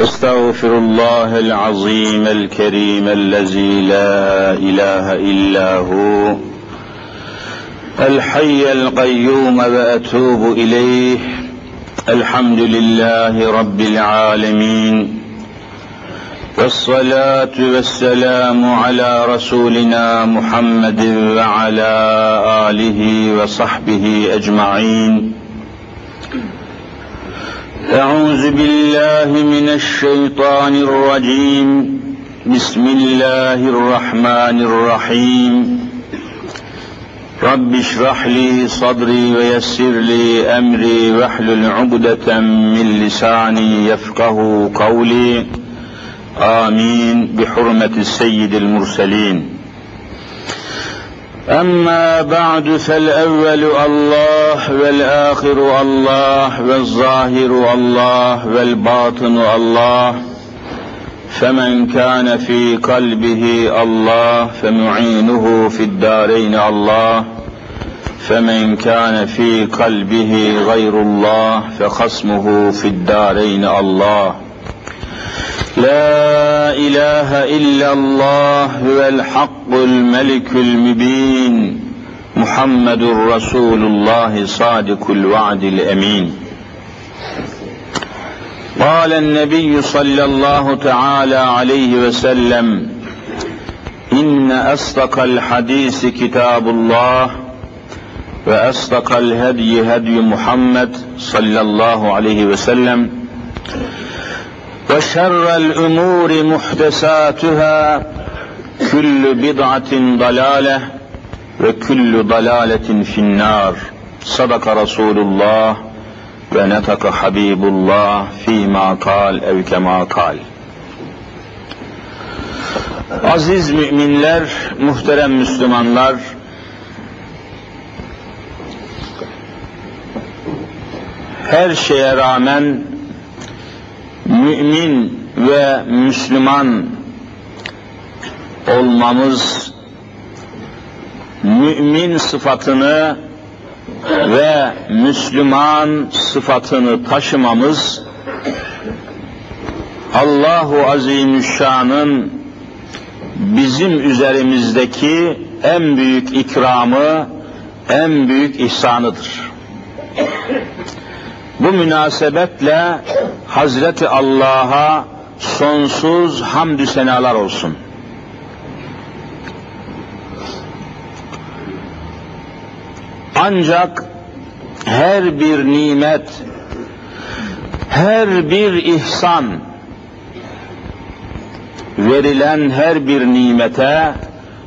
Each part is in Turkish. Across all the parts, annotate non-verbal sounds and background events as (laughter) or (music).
استغفر الله العظيم الكريم الذي لا إله إلا هو الحي القيوم وأتوب إليه الحمد لله رب العالمين والصلاة والسلام على رسولنا محمد وعلى آله وصحبه أجمعين. أعوذ بالله من الشيطان الرجيم. بسم الله الرحمن الرحيم. رب اشرح لي صدري ويسر لي أمري واحلل عقدة من لساني يفقه قولي. آمين. بحرمة السيد المرسلين. أما بعد فالأول الله والآخر الله والظاهر الله والباطن الله فمن كان في قلبه الله فمعينه في الدارين الله فمن كان في قلبه غير الله فخصمه في الدارين الله لا إله إلا الله هو الحق الملك المبين محمد رسول الله صادق الوعد الأمين. قال النبي صلى الله تعالى عليه وسلم إن أصدق الحديث كتاب الله وأصدق الهدي هدي محمد صلى الله عليه وسلم. وشر الامور محدثاتها كل بدعه ضلاله وكل ضلاله في النار صدق رسول الله ونطق حبيب الله فيما قال او كما قال Aziz müminler, muhterem Müslümanlar, her şeye rağmen mümin ve Müslüman olmamız, mümin sıfatını ve Müslüman sıfatını taşımamız, Allahu Azimüşşan'ın bizim üzerimizdeki en büyük ikramı, en büyük ihsanıdır. Bu münasebetle Hazreti Allah'a sonsuz hamdü senalar olsun. Ancak her bir nimet, her bir ihsan, verilen her bir nimete,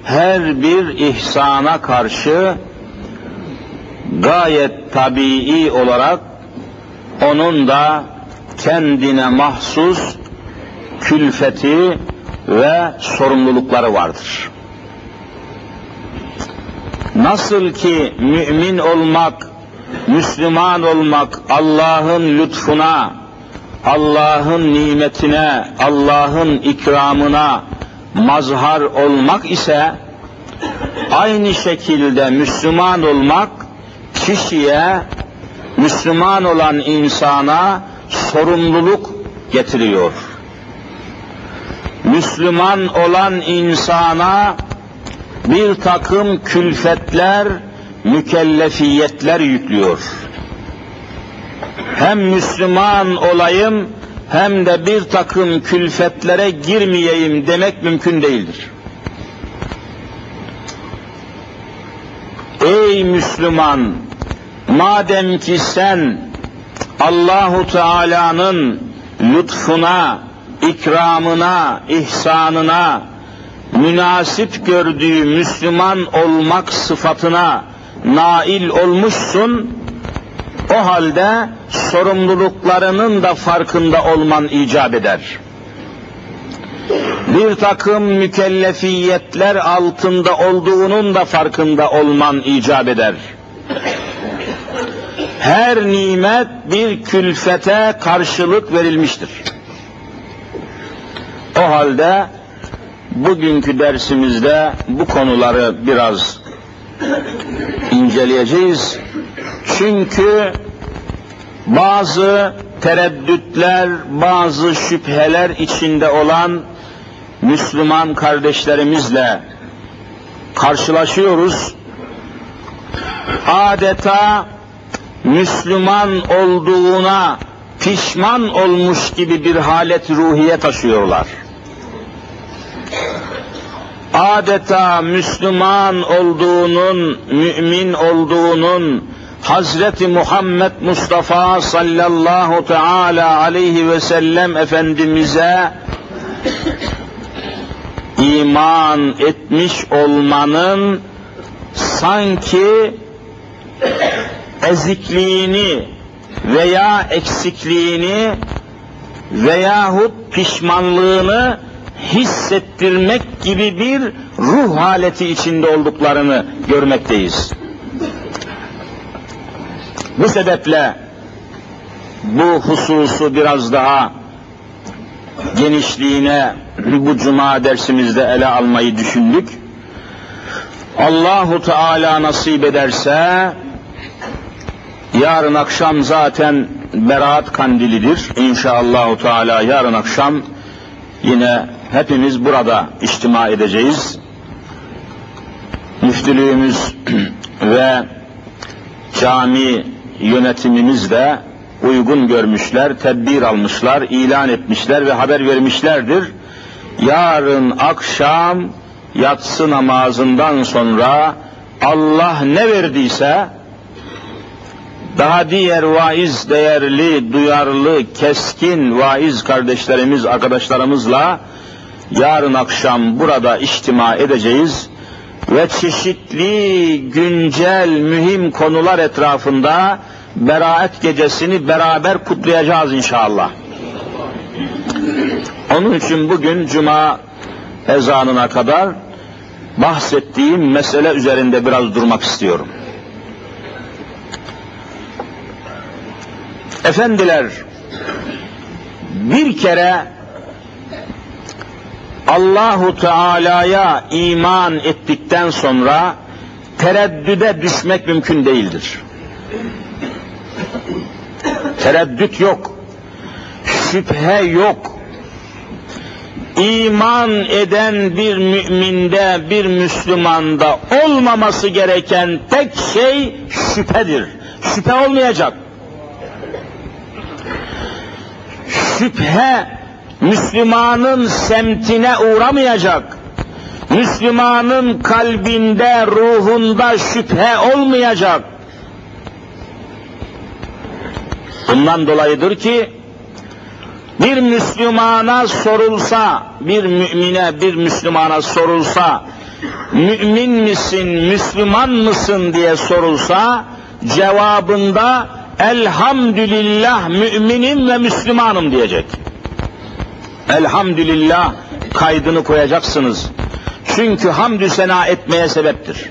her bir ihsana karşı gayet tabii olarak onun da kendine mahsus külfeti ve sorumlulukları vardır. Nasıl ki mümin olmak, Müslüman olmak Allah'ın lütfuna, Allah'ın nimetine, Allah'ın ikramına mazhar olmak ise aynı şekilde Müslüman olmak kişiye Müslüman olan insana sorumluluk getiriyor. Müslüman olan insana bir takım külfetler, mükellefiyetler yüklüyor. Hem Müslüman olayım hem de bir takım külfetlere girmeyeyim demek mümkün değildir. Ey Müslüman, madem ki sen Allahu Teala'nın lütfuna, ikramına, ihsanına münasip gördüğü Müslüman olmak sıfatına nail olmuşsun, o halde sorumluluklarının da farkında olman icap eder. Bir takım mükellefiyetler altında olduğunun da farkında olman icap eder. Her nimet bir külfete karşılık verilmiştir. O halde bugünkü dersimizde bu konuları biraz inceleyeceğiz. Çünkü bazı tereddütler, bazı şüpheler içinde olan Müslüman kardeşlerimizle karşılaşıyoruz. Adeta Müslüman olduğuna pişman olmuş gibi bir halet ruhiye taşıyorlar. Adeta Müslüman olduğunun, mümin olduğunun, Hazreti Muhammed Mustafa sallallahu teala aleyhi ve sellem Efendimiz'e iman etmiş olmanın sanki ezikliğini veya eksikliğini veyahut pişmanlığını hissettirmek gibi bir ruh haleti içinde olduklarını görmekteyiz. Bu sebeple bu hususu biraz daha genişliğine bu cuma dersimizde ele almayı düşündük. Allahu Teala nasip ederse yarın akşam zaten Berat Kandilidir. İnşallah Teala yarın akşam yine hepimiz burada içtima edeceğiz. Müftülüğümüz (clears throat) ve cami yönetimimiz de uygun görmüşler, tedbir almışlar, ilan etmişler ve haber vermişlerdir. Yarın akşam yatsı namazından sonra Allah ne verdiyse daha diğer vaiz değerli, duyarlı, keskin vaiz kardeşlerimiz, arkadaşlarımızla yarın akşam burada içtima edeceğiz ve çeşitli güncel mühim konular etrafında beraat gecesini beraber kutlayacağız inşallah. Onun için bugün cuma ezanına kadar bahsettiğim mesele üzerinde biraz durmak istiyorum. Efendiler, bir kere Allahu Teala'ya iman ettikten sonra tereddüde düşmek mümkün değildir. Tereddüt yok. Şüphe yok. İman eden bir müminde, bir Müslümanda olmaması gereken tek şey şüphedir. Şüphe olmayacak. Şüphe Müslümanın semtine uğramayacak. Müslümanın kalbinde, ruhunda şüphe olmayacak. Bundan dolayıdır ki bir Müslümana sorulsa, bir mümine, bir Müslümana sorulsa, mümin misin, Müslüman mısın diye sorulsa, cevabında elhamdülillah müminim ve Müslümanım diyecek. Elhamdülillah kaydını koyacaksınız. Çünkü hamdü sena etmeye sebeptir.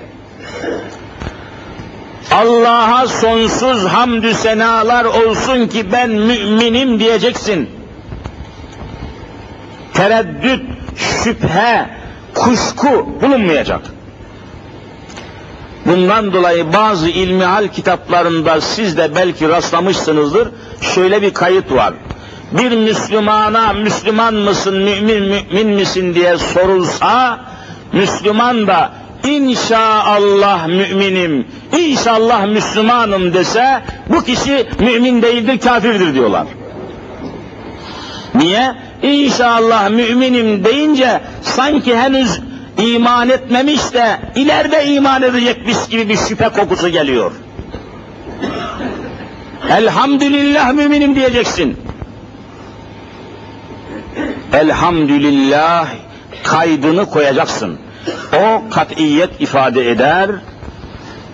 Allah'a sonsuz hamdü senalar olsun ki ben müminim diyeceksin. Tereddüt, şüphe, kuşku bulunmayacak. Bundan dolayı bazı ilmihal kitaplarında siz de belki rastlamışsınızdır. Şöyle bir kayıt var. Bir Müslümana Müslüman mısın, mümin mümin misin diye sorulsa, Müslüman da İnşallah müminim, inşallah Müslümanım dese bu kişi mümin değildir, kafirdir diyorlar. Niye? İnşallah müminim deyince sanki henüz iman etmemiş de ileride iman edecekmiş gibi bir şüphe kokusu geliyor. Elhamdülillah müminim diyeceksin. Elhamdülillah kaydını koyacaksın. O katiyet ifade eder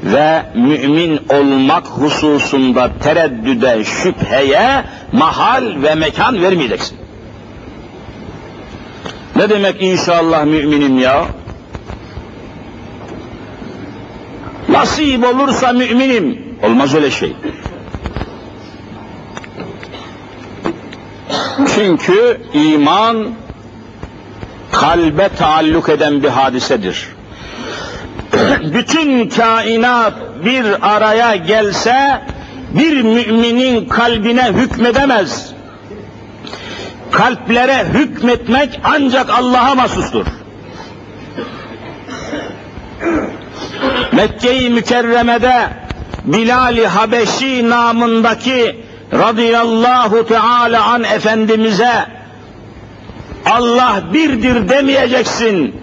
ve mümin olmak hususunda tereddüde, şüpheye mahal ve mekan vermeyeceksin. Ne demek inşallah müminim ya? Nasip olursa müminim. Olmaz öyle şey. Çünkü iman kalbe taalluk eden bir hadisedir. (clears throat) Bütün kainat bir araya gelse bir müminin kalbine hükmedemez. Kalplere hükmetmek ancak Allah'a mahsustur. Mekke-i Mükerreme'de Bilal-i Habeşi namındaki radıyallahu teala an Efendimiz'e Allah birdir demeyeceksin,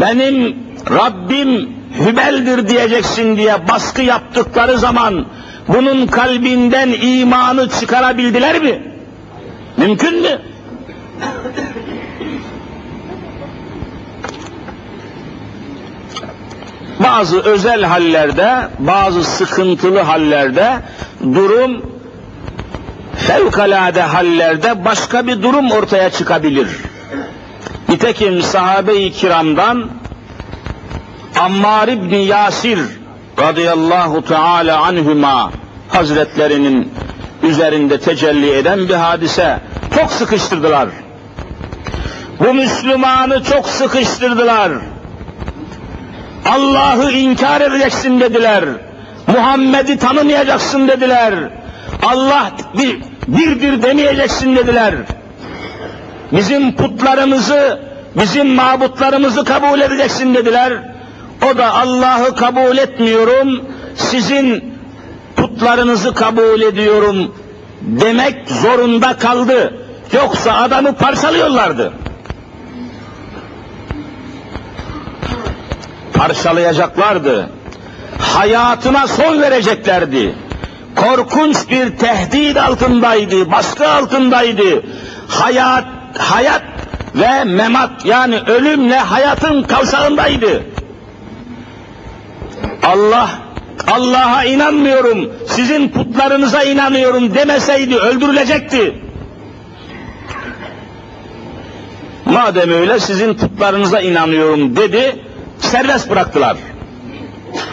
benim Rabbim Hübel'dir diyeceksin diye baskı yaptıkları zaman bunun kalbinden imanı çıkarabildiler mi? Mümkün mü? Bazı özel hallerde, bazı sıkıntılı hallerde durum fevkalade hallerde başka bir durum ortaya çıkabilir. Nitekim sahabe-i kiramdan Ammar İbni Yasir radıyallahu teala anhüma hazretlerinin üzerinde tecelli eden bir hadise. Çok sıkıştırdılar. Bu Müslümanı çok sıkıştırdılar. Allah'ı inkar edeceksin dediler. Muhammed'i tanımayacaksın dediler. Allah bir, birdir demeyeceksin dediler. Bizim putlarımızı, bizim mabutlarımızı kabul edeceksin dediler. O da Allah'ı kabul etmiyorum, sizin putlarınızı kabul ediyorum demek zorunda kaldı. Yoksa adamı parçalıyorlardı. Parçalayacaklardı. Hayatına son vereceklerdi. Korkunç bir tehdit altındaydı, baskı altındaydı. Hayat, hayat ve memat yani ölümle hayatın kavşağındaydı. Allah Allah'a inanmıyorum, sizin putlarınıza inanıyorum demeseydi öldürülecekti. Madem öyle sizin putlarınıza inanıyorum dedi, serbest bıraktılar.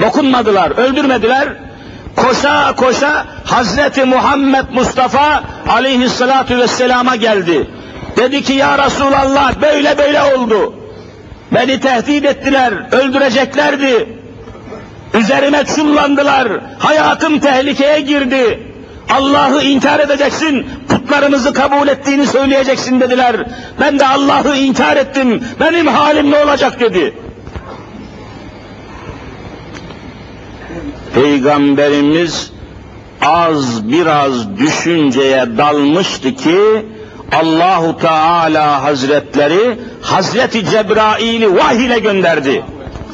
Dokunmadılar, öldürmediler. Koşa koşa Hazreti Muhammed Mustafa aleyhissalatu vesselama geldi. Dedi ki ya Resulallah böyle böyle oldu. Beni tehdit ettiler, öldüreceklerdi. Üzerime çullandılar, hayatım tehlikeye girdi. Allah'ı inkar edeceksin, putlarımızı kabul ettiğini söyleyeceksin dediler. Ben de Allah'ı inkar ettim, benim halim ne olacak dedi. Peygamberimiz az biraz düşünceye dalmıştı ki Allahu Teala Hazretleri Hazreti Cebrail'i vahiy ile gönderdi.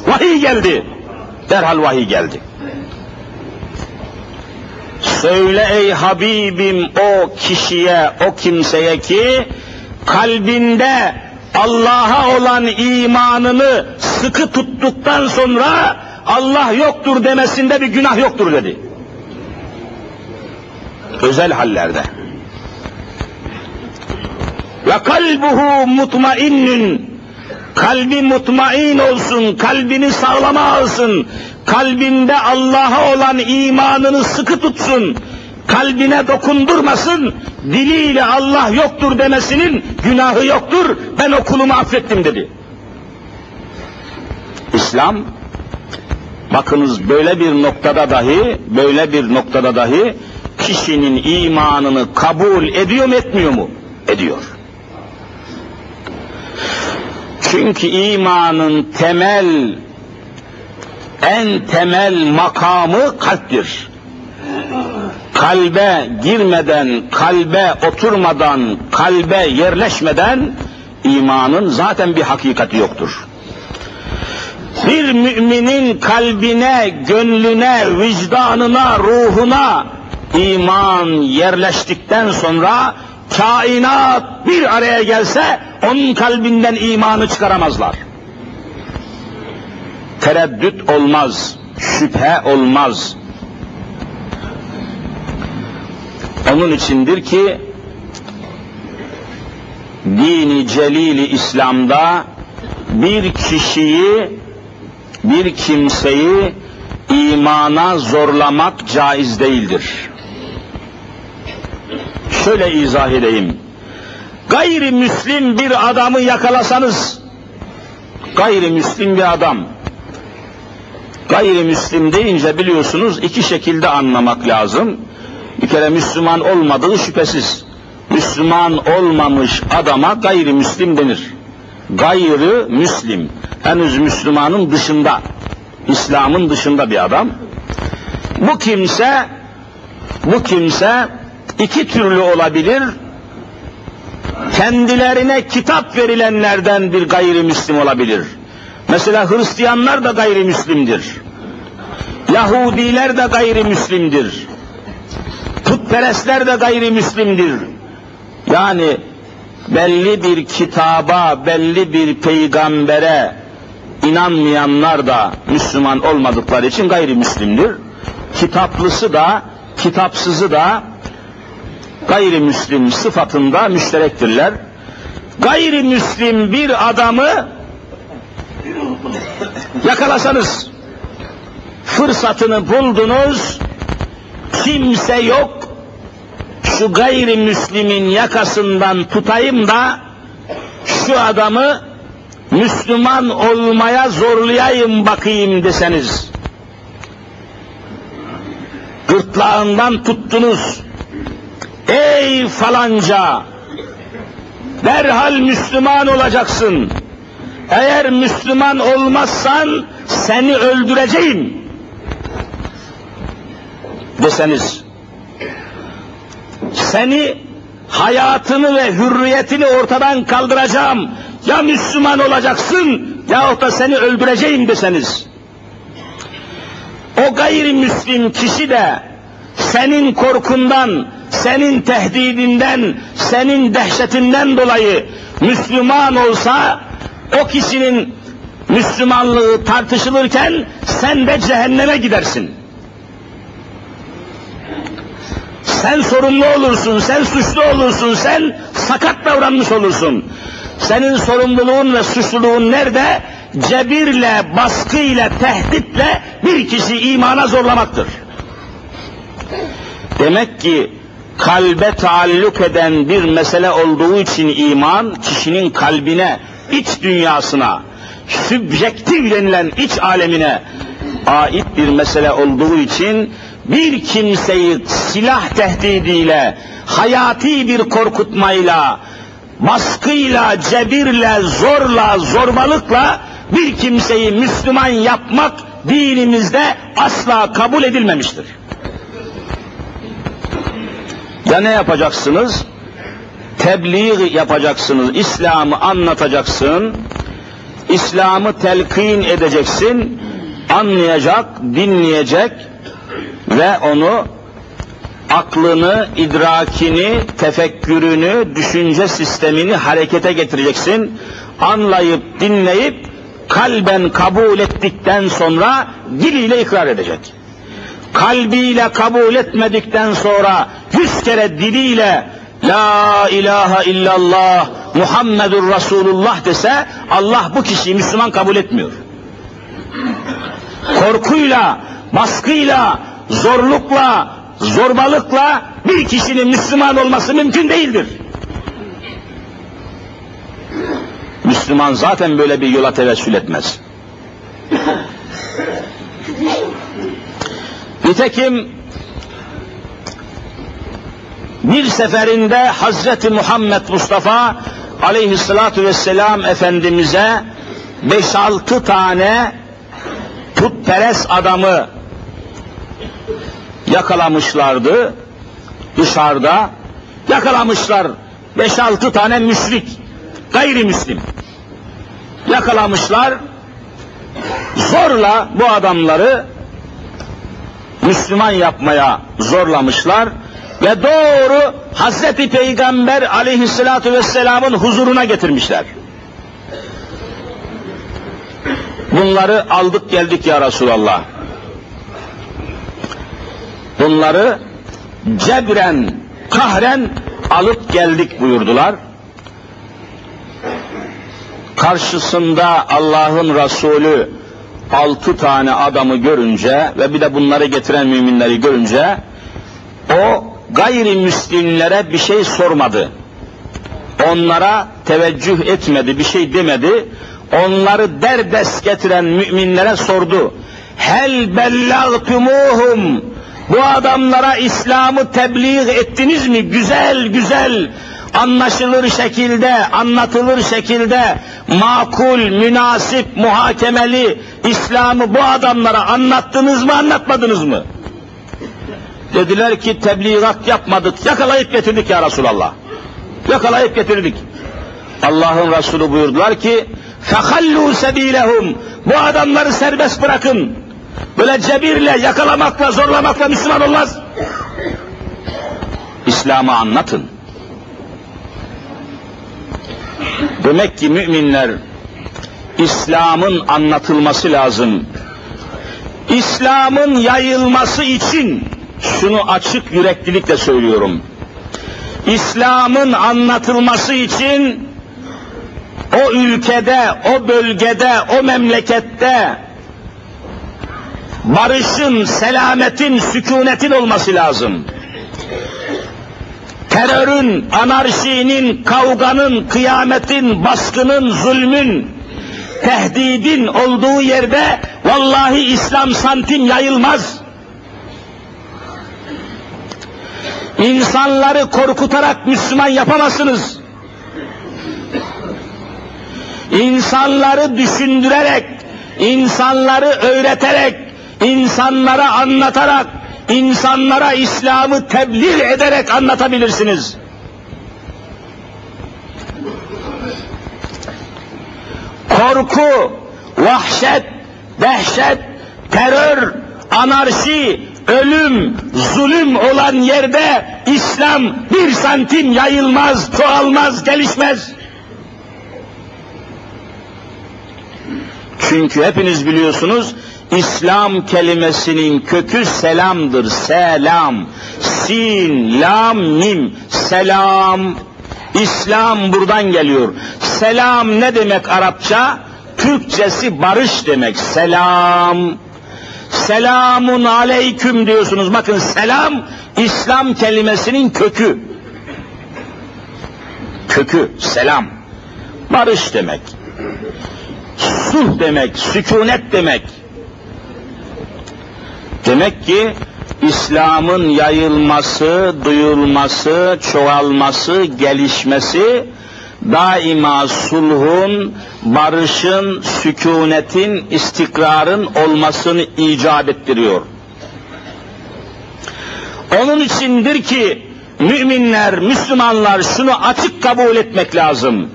Vahiy geldi. Derhal vahiy geldi. Söyle ey Habibim o kişiye, o kimseye ki kalbinde Allah'a olan imanını sıkı tuttuktan sonra Allah yoktur demesinde bir günah yoktur dedi. Özel hallerde. Ve kalbuhu mutmainnün kalbi mutmain olsun, kalbini sağlama alsın, kalbinde Allah'a olan imanını sıkı tutsun, kalbine dokundurmasın, diliyle Allah yoktur demesinin günahı yoktur, ben o kulumu affettim dedi. İslam Bakınız böyle bir noktada dahi, böyle bir noktada dahi kişinin imanını kabul ediyor mu etmiyor mu? Ediyor. Çünkü imanın temel, en temel makamı kalptir. Kalbe girmeden, kalbe oturmadan, kalbe yerleşmeden imanın zaten bir hakikati yoktur bir müminin kalbine, gönlüne, vicdanına, ruhuna iman yerleştikten sonra kainat bir araya gelse onun kalbinden imanı çıkaramazlar. Tereddüt olmaz, şüphe olmaz. Onun içindir ki dini celili İslam'da bir kişiyi bir kimseyi imana zorlamak caiz değildir. Şöyle izah edeyim. Gayrimüslim bir adamı yakalasanız, gayrimüslim bir adam, gayrimüslim deyince biliyorsunuz iki şekilde anlamak lazım. Bir kere Müslüman olmadığı şüphesiz. Müslüman olmamış adama gayrimüslim denir. Gayrı Müslim. Henüz Müslümanın dışında, İslam'ın dışında bir adam. Bu kimse, bu kimse iki türlü olabilir. Kendilerine kitap verilenlerden bir gayrimüslim olabilir. Mesela Hristiyanlar da gayrimüslimdir. Yahudiler de gayrimüslimdir. Putperestler de gayrimüslimdir. Yani belli bir kitaba, belli bir peygambere inanmayanlar da Müslüman olmadıkları için gayrimüslimdir. Kitaplısı da, kitapsızı da gayrimüslim sıfatında müşterektirler. Gayrimüslim bir adamı yakalasanız, fırsatını buldunuz, kimse yok, şu gayrimüslimin yakasından tutayım da şu adamı Müslüman olmaya zorlayayım bakayım deseniz, gırtlağından tuttunuz, ey falanca, derhal Müslüman olacaksın, eğer Müslüman olmazsan seni öldüreceğim deseniz, seni hayatını ve hürriyetini ortadan kaldıracağım. Ya Müslüman olacaksın ya da seni öldüreceğim deseniz. O gayrimüslim kişi de senin korkundan, senin tehdidinden, senin dehşetinden dolayı Müslüman olsa o kişinin Müslümanlığı tartışılırken sen de cehenneme gidersin. Sen sorumlu olursun, sen suçlu olursun, sen sakat davranmış olursun. Senin sorumluluğun ve suçluluğun nerede? Cebirle, baskıyla, tehditle bir kişi imana zorlamaktır. Demek ki kalbe taalluk eden bir mesele olduğu için iman, kişinin kalbine, iç dünyasına, sübjektif denilen iç alemine ait bir mesele olduğu için bir kimseyi silah tehdidiyle, hayati bir korkutmayla, baskıyla, cebirle, zorla, zorbalıkla bir kimseyi Müslüman yapmak dinimizde asla kabul edilmemiştir. Ya ne yapacaksınız? Tebliğ yapacaksınız, İslam'ı anlatacaksın, İslam'ı telkin edeceksin, anlayacak, dinleyecek, ve onu aklını, idrakini, tefekkürünü, düşünce sistemini harekete getireceksin. Anlayıp, dinleyip, kalben kabul ettikten sonra diliyle ikrar edecek. Kalbiyle kabul etmedikten sonra yüz kere diliyle La ilahe illallah Muhammedur Resulullah dese Allah bu kişiyi Müslüman kabul etmiyor. Korkuyla, baskıyla, zorlukla, zorbalıkla bir kişinin Müslüman olması mümkün değildir. Müslüman zaten böyle bir yola tevessül etmez. Nitekim bir seferinde Hazreti Muhammed Mustafa aleyhissalatu vesselam Efendimiz'e beş altı tane putperest adamı yakalamışlardı dışarıda. Yakalamışlar. Beş altı tane müşrik gayrimüslim. Yakalamışlar. Zorla bu adamları Müslüman yapmaya zorlamışlar ve doğru Hazreti Peygamber aleyhissalatu vesselamın huzuruna getirmişler. Bunları aldık geldik ya Resulallah bunları cebren, kahren alıp geldik buyurdular. Karşısında Allah'ın Resulü altı tane adamı görünce ve bir de bunları getiren müminleri görünce o gayrimüslimlere bir şey sormadı. Onlara teveccüh etmedi, bir şey demedi. Onları derdest getiren müminlere sordu. Hel bellagtumuhum Bu adamlara İslam'ı tebliğ ettiniz mi? Güzel güzel anlaşılır şekilde, anlatılır şekilde makul, münasip, muhakemeli İslam'ı bu adamlara anlattınız mı, anlatmadınız mı? Dediler ki tebliğat yapmadık, yakalayıp getirdik ya Resulallah. Yakalayıp getirdik. Allah'ın Resulü buyurdular ki فَخَلُّوا سَب۪يلَهُمْ Bu adamları serbest bırakın. Böyle cebirle, yakalamakla, zorlamakla Müslüman olmaz. İslam'ı anlatın. Demek ki müminler İslam'ın anlatılması lazım. İslam'ın yayılması için şunu açık yüreklilikle söylüyorum. İslam'ın anlatılması için o ülkede, o bölgede, o memlekette barışın, selametin, sükunetin olması lazım. Terörün, anarşinin, kavganın, kıyametin, baskının, zulmün, tehdidin olduğu yerde vallahi İslam santim yayılmaz. İnsanları korkutarak Müslüman yapamazsınız. İnsanları düşündürerek, insanları öğreterek, insanlara anlatarak, insanlara İslam'ı tebliğ ederek anlatabilirsiniz. Korku, vahşet, dehşet, terör, anarşi, ölüm, zulüm olan yerde İslam bir santim yayılmaz, çoğalmaz, gelişmez. Çünkü hepiniz biliyorsunuz İslam kelimesinin kökü selamdır. Selam. Sin, lam, mim. Selam. İslam buradan geliyor. Selam ne demek Arapça? Türkçesi barış demek. Selam. Selamun aleyküm diyorsunuz. Bakın selam İslam kelimesinin kökü. Kökü selam. Barış demek. Sulh demek, sükunet demek. Demek ki İslam'ın yayılması, duyulması, çoğalması, gelişmesi daima sulhun, barışın, sükunetin, istikrarın olmasını icap ettiriyor. Onun içindir ki müminler, Müslümanlar şunu açık kabul etmek lazım.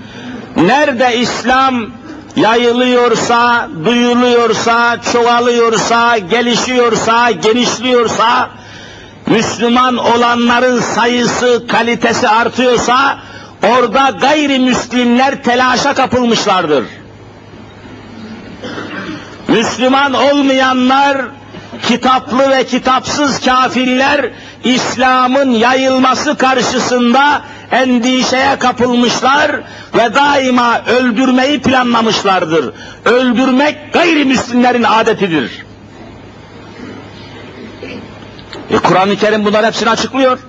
Nerede İslam yayılıyorsa, duyuluyorsa, çoğalıyorsa, gelişiyorsa, genişliyorsa, Müslüman olanların sayısı, kalitesi artıyorsa, orada gayrimüslimler telaşa kapılmışlardır. Müslüman olmayanlar, kitaplı ve kitapsız kafirler, İslam'ın yayılması karşısında endişeye kapılmışlar ve daima öldürmeyi planlamışlardır. Öldürmek gayrimüslimlerin adetidir. E, Kur'an-ı Kerim bunların hepsini açıklıyor.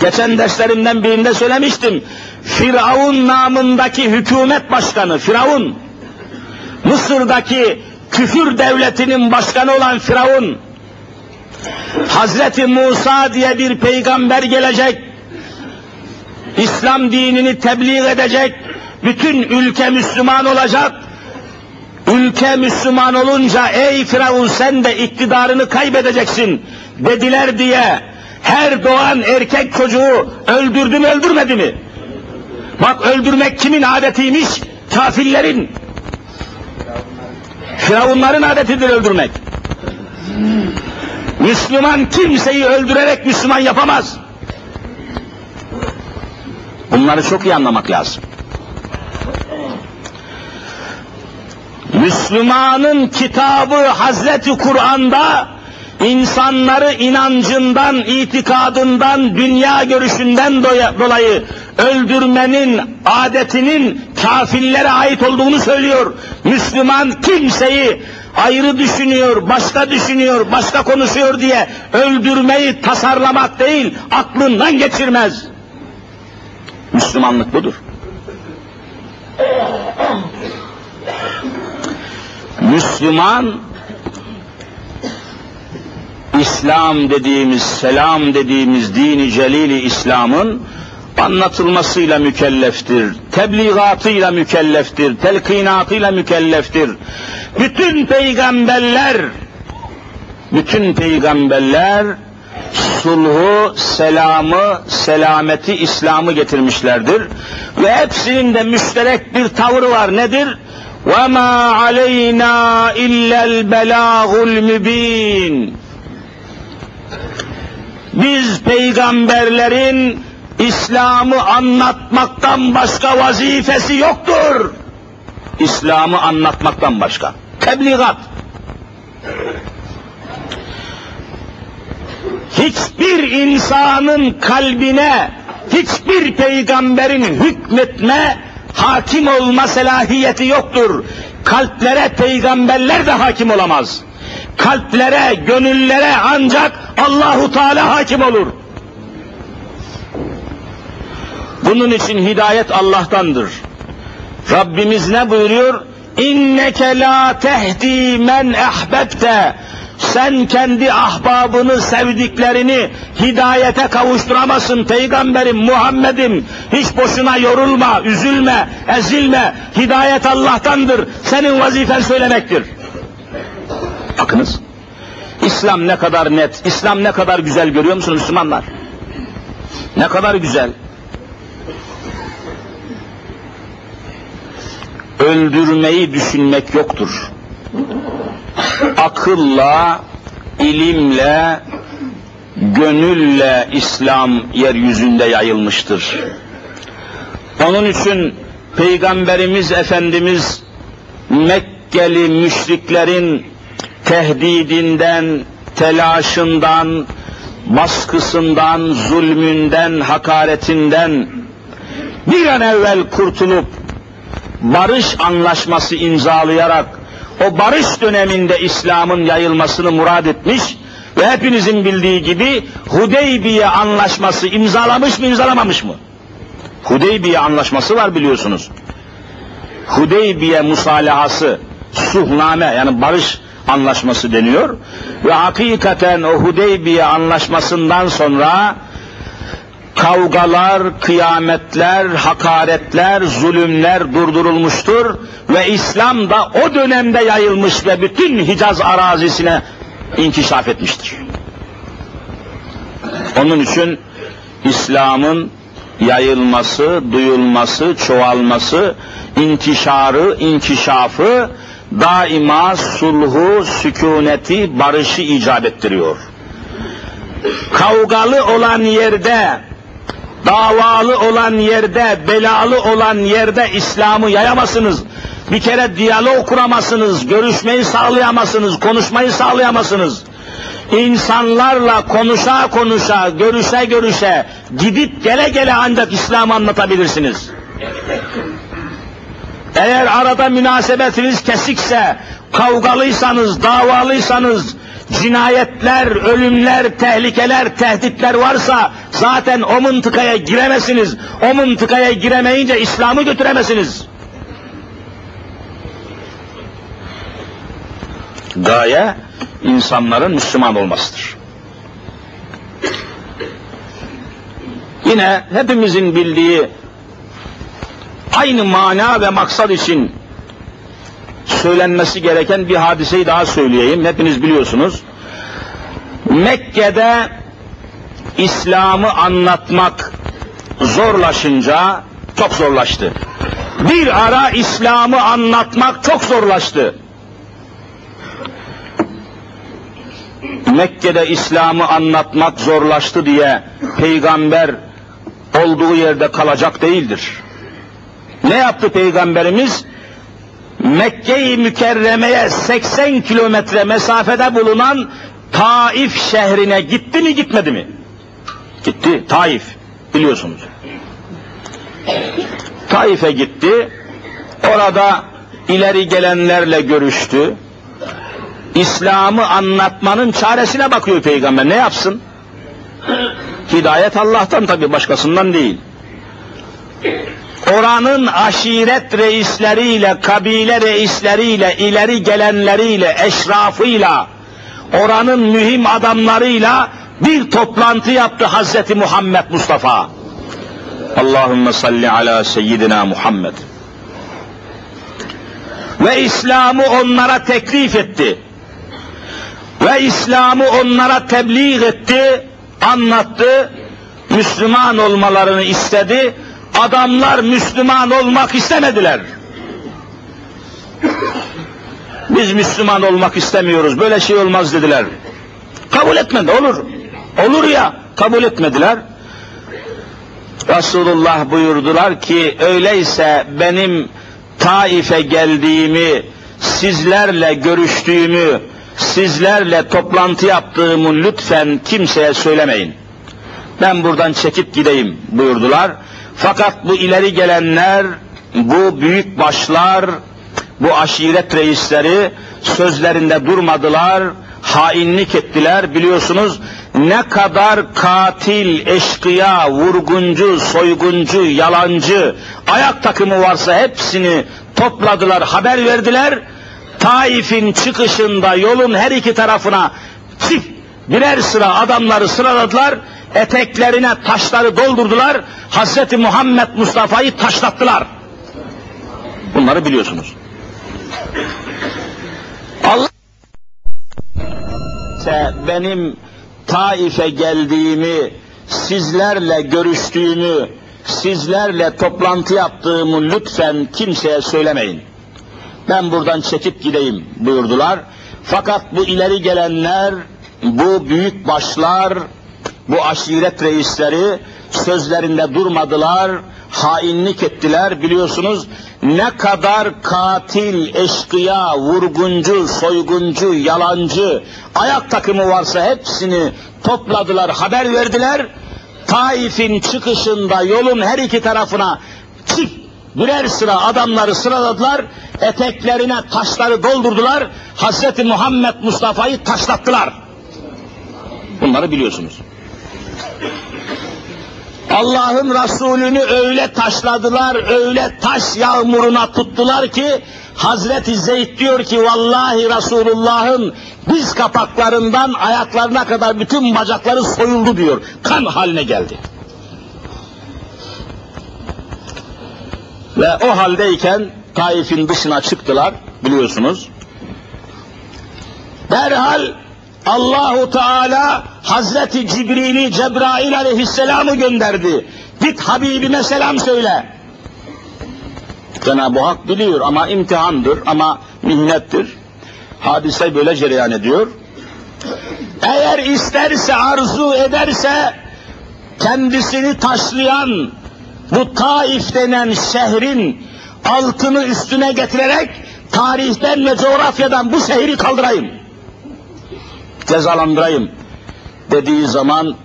Geçen derslerimden birinde söylemiştim. Firavun namındaki hükümet başkanı, Firavun, Mısır'daki küfür devletinin başkanı olan Firavun, Hazreti Musa diye bir peygamber gelecek, İslam dinini tebliğ edecek, bütün ülke Müslüman olacak, ülke Müslüman olunca ey Firavun sen de iktidarını kaybedeceksin dediler diye her doğan erkek çocuğu öldürdü mü öldürmedi mi? Bak öldürmek kimin adetiymiş? Kafirlerin. Firavunların adetidir öldürmek. Müslüman kimseyi öldürerek Müslüman yapamaz. Bunları çok iyi anlamak lazım. Müslümanın kitabı Hazreti Kur'an'da insanları inancından, itikadından, dünya görüşünden dolayı öldürmenin adetinin kafirlere ait olduğunu söylüyor. Müslüman kimseyi ayrı düşünüyor, başka düşünüyor, başka konuşuyor diye öldürmeyi tasarlamak değil, aklından geçirmez. Müslümanlık budur. Müslüman İslam dediğimiz, selam dediğimiz dini celili İslam'ın anlatılmasıyla mükelleftir, tebliğatıyla mükelleftir, telkinatıyla mükelleftir. Bütün peygamberler, bütün peygamberler sulhu, selamı, selameti, İslam'ı getirmişlerdir. Ve hepsinin de müşterek bir tavır var. Nedir? وَمَا عَلَيْنَا اِلَّا الْبَلَاغُ الْمُب۪ينَ Biz peygamberlerin İslam'ı anlatmaktan başka vazifesi yoktur. İslam'ı anlatmaktan başka. Tebliğat. hiçbir insanın kalbine hiçbir peygamberin hükmetme, hakim olma selahiyeti yoktur. Kalplere peygamberler de hakim olamaz. Kalplere, gönüllere ancak Allahu Teala hakim olur. Bunun için hidayet Allah'tandır. Rabbimiz ne buyuruyor? İnneke la tehdi men ehbebte sen kendi ahbabını, sevdiklerini hidayete kavuşturamazsın peygamberim, Muhammed'im. Hiç boşuna yorulma, üzülme, ezilme. Hidayet Allah'tandır. Senin vazifen söylemektir. Bakınız. İslam ne kadar net, İslam ne kadar güzel görüyor musunuz Müslümanlar? Ne kadar güzel. Öldürmeyi düşünmek yoktur akılla, ilimle, gönülle İslam yeryüzünde yayılmıştır. Onun için Peygamberimiz Efendimiz Mekkeli müşriklerin tehdidinden, telaşından, baskısından, zulmünden, hakaretinden bir an evvel kurtulup barış anlaşması imzalayarak o barış döneminde İslam'ın yayılmasını murad etmiş ve hepinizin bildiği gibi Hudeybiye anlaşması imzalamış mı imzalamamış mı? Hudeybiye anlaşması var biliyorsunuz. Hudeybiye musalahası, suhname yani barış anlaşması deniyor. Ve hakikaten o Hudeybiye anlaşmasından sonra kavgalar, kıyametler, hakaretler, zulümler durdurulmuştur ve İslam da o dönemde yayılmış ve bütün Hicaz arazisine inkişaf etmiştir. Onun için İslam'ın yayılması, duyulması, çoğalması, intişarı, inkişafı daima sulhu, sükuneti, barışı icap ettiriyor. Kavgalı olan yerde davalı olan yerde, belalı olan yerde İslam'ı yayamazsınız. Bir kere diyalog kuramazsınız, görüşmeyi sağlayamazsınız, konuşmayı sağlayamazsınız. İnsanlarla konuşa konuşa, görüşe görüşe, gidip gele gele ancak İslam'ı anlatabilirsiniz. Eğer arada münasebetiniz kesikse, kavgalıysanız, davalıysanız, cinayetler, ölümler, tehlikeler, tehditler varsa zaten o mıntıkaya giremezsiniz. O mıntıkaya giremeyince İslam'ı götüremezsiniz. Gaye insanların Müslüman olmasıdır. Yine hepimizin bildiği aynı mana ve maksat için söylenmesi gereken bir hadiseyi daha söyleyeyim. Hepiniz biliyorsunuz. Mekke'de İslam'ı anlatmak zorlaşınca çok zorlaştı. Bir ara İslam'ı anlatmak çok zorlaştı. Mekke'de İslam'ı anlatmak zorlaştı diye peygamber olduğu yerde kalacak değildir. Ne yaptı peygamberimiz? Mekke-i Mükerreme'ye 80 kilometre mesafede bulunan Taif şehrine gitti mi gitmedi mi? Gitti. Taif. Biliyorsunuz. Taif'e gitti. Orada ileri gelenlerle görüştü. İslam'ı anlatmanın çaresine bakıyor peygamber. Ne yapsın? Hidayet Allah'tan tabi başkasından değil oranın aşiret reisleriyle, kabile reisleriyle, ileri gelenleriyle, eşrafıyla, oranın mühim adamlarıyla bir toplantı yaptı Hazreti Muhammed Mustafa. Allahümme salli ala seyyidina Muhammed. Ve İslam'ı onlara teklif etti. Ve İslam'ı onlara tebliğ etti, anlattı, Müslüman olmalarını istedi. Adamlar Müslüman olmak istemediler. Biz Müslüman olmak istemiyoruz, böyle şey olmaz dediler. Kabul etmedi, olur. Olur ya, kabul etmediler. Resulullah buyurdular ki, öyleyse benim Taif'e geldiğimi, sizlerle görüştüğümü, sizlerle toplantı yaptığımı lütfen kimseye söylemeyin. Ben buradan çekip gideyim buyurdular. Fakat bu ileri gelenler, bu büyük başlar, bu aşiret reisleri sözlerinde durmadılar, hainlik ettiler. Biliyorsunuz ne kadar katil, eşkıya, vurguncu, soyguncu, yalancı, ayak takımı varsa hepsini topladılar, haber verdiler. Taif'in çıkışında yolun her iki tarafına çift birer sıra adamları sıraladılar, eteklerine taşları doldurdular, Hazreti Muhammed Mustafa'yı taşlattılar. Bunları biliyorsunuz. Allah benim Taif'e geldiğimi, sizlerle görüştüğümü, sizlerle toplantı yaptığımı lütfen kimseye söylemeyin. Ben buradan çekip gideyim buyurdular. Fakat bu ileri gelenler, bu büyük başlar, bu aşiret reisleri sözlerinde durmadılar, hainlik ettiler biliyorsunuz. Ne kadar katil, eşkıya, vurguncu, soyguncu, yalancı, ayak takımı varsa hepsini topladılar, haber verdiler. Taif'in çıkışında yolun her iki tarafına çift birer sıra adamları sıraladılar, eteklerine taşları doldurdular, Hazreti Muhammed Mustafa'yı taşlattılar. Bunları biliyorsunuz. Allah'ın Resulünü öyle taşladılar, öyle taş yağmuruna tuttular ki Hazreti Zeyd diyor ki vallahi Resulullah'ın diz kapaklarından ayaklarına kadar bütün bacakları soyuldu diyor. Kan haline geldi. Ve o haldeyken Taif'in dışına çıktılar biliyorsunuz. Derhal Allahu Teala Hazreti Cibril'i Cebrail aleyhisselamı gönderdi. Git Habibime selam söyle. Cenab-ı Hak biliyor ama imtihandır ama minnettir. Hadise böyle cereyan ediyor. Eğer isterse arzu ederse kendisini taşlayan bu Taif denen şehrin altını üstüne getirerek tarihten ve coğrafyadan bu şehri kaldırayım cezalandırayım dediği zaman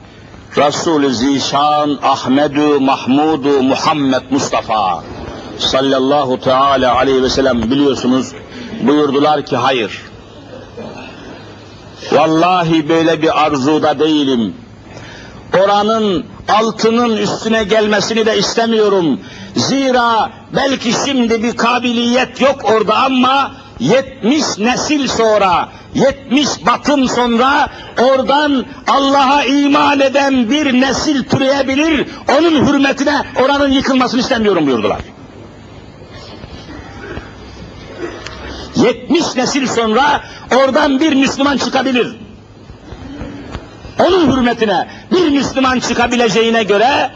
Resul-i Zişan Ahmedu Mahmudu Muhammed Mustafa sallallahu teala aleyhi ve sellem biliyorsunuz buyurdular ki hayır. Vallahi böyle bir arzuda değilim. Oranın altının üstüne gelmesini de istemiyorum. Zira belki şimdi bir kabiliyet yok orada ama 70 nesil sonra, 70 batım sonra oradan Allah'a iman eden bir nesil türeyebilir, onun hürmetine oranın yıkılmasını istemiyorum buyurdular. 70 nesil sonra oradan bir Müslüman çıkabilir. Onun hürmetine bir Müslüman çıkabileceğine göre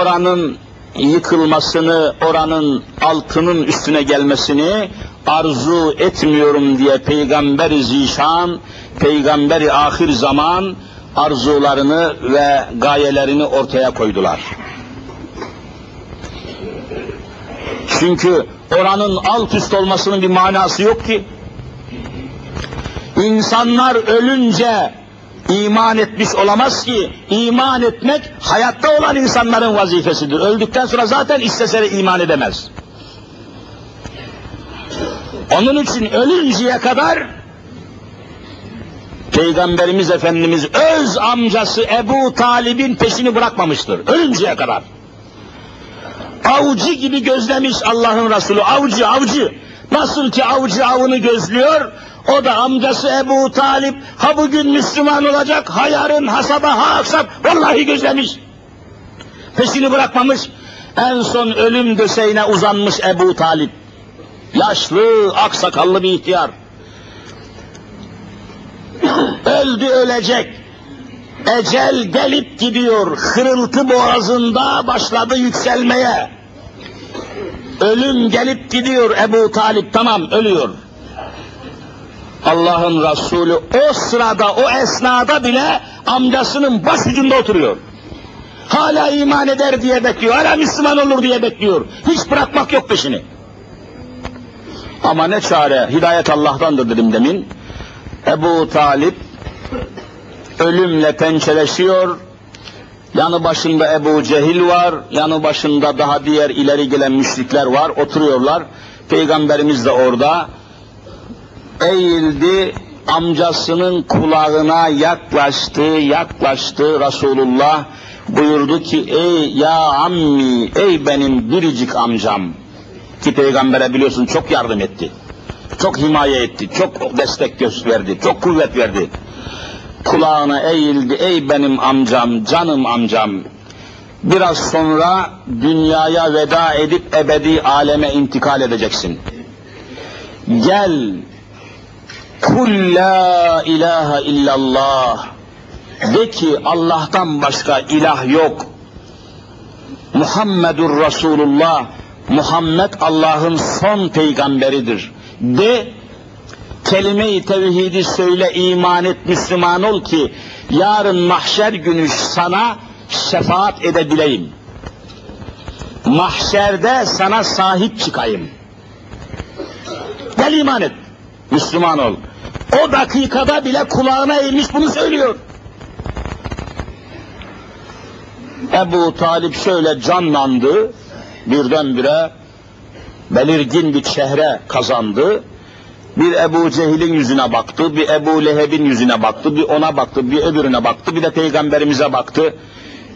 oranın yıkılmasını, oranın altının üstüne gelmesini arzu etmiyorum diye Peygamber-i Zişan, Peygamberi ahir zaman arzularını ve gayelerini ortaya koydular. Çünkü oranın alt üst olmasının bir manası yok ki. İnsanlar ölünce iman etmiş olamaz ki. İman etmek hayatta olan insanların vazifesidir. Öldükten sonra zaten istese iman edemez. Onun için ölünceye kadar Peygamberimiz Efendimiz öz amcası Ebu Talib'in peşini bırakmamıştır. Ölünceye kadar. Avcı gibi gözlemiş Allah'ın Resulü. Avcı, avcı. Nasıl ki avcı avını gözlüyor, O da amcası Ebu Talip ha bugün Müslüman olacak, ha yarın, ha sabah, ha akşam vallahi gözlemiş. Peşini bırakmamış. En son ölüm döşeğine uzanmış Ebu Talip. Yaşlı, aksakallı bir ihtiyar. Öldü ölecek. Ecel gelip gidiyor. Hırıltı boğazında başladı yükselmeye. Ölüm gelip gidiyor Ebu Talip tamam ölüyor. Allah'ın Resulü o sırada o esnada bile amcasının başucunda oturuyor. Hala iman eder diye bekliyor, hala Müslüman olur diye bekliyor. Hiç bırakmak yok peşini. Ama ne çare, hidayet Allah'tandır dedim demin. Ebu Talip ölümle pençeleşiyor. Yanı başında Ebu Cehil var, yanı başında daha diğer ileri gelen müşrikler var, oturuyorlar. Peygamberimiz de orada. Eğildi, amcasının kulağına yaklaştı, yaklaştı Resulullah. Buyurdu ki, ey ya ammi, ey benim biricik amcam. Ki peygambere biliyorsun çok yardım etti. Çok himaye etti, çok destek gösterdi, çok kuvvet verdi kulağına eğildi. Ey benim amcam, canım amcam. Biraz sonra dünyaya veda edip ebedi aleme intikal edeceksin. Gel, kul la ilahe illallah. De ki Allah'tan başka ilah yok. Muhammedur Resulullah. Muhammed Allah'ın son peygamberidir. De kelime-i tevhidi söyle, iman et, Müslüman ol ki yarın mahşer günü sana şefaat edebileyim. Mahşerde sana sahip çıkayım. Gel iman et, Müslüman ol. O dakikada bile kulağına eğmiş bunu söylüyor. Ebu Talip şöyle canlandı, birdenbire belirgin bir çehre kazandı bir Ebu Cehil'in yüzüne baktı, bir Ebu Leheb'in yüzüne baktı, bir ona baktı, bir öbürüne baktı, bir de peygamberimize baktı.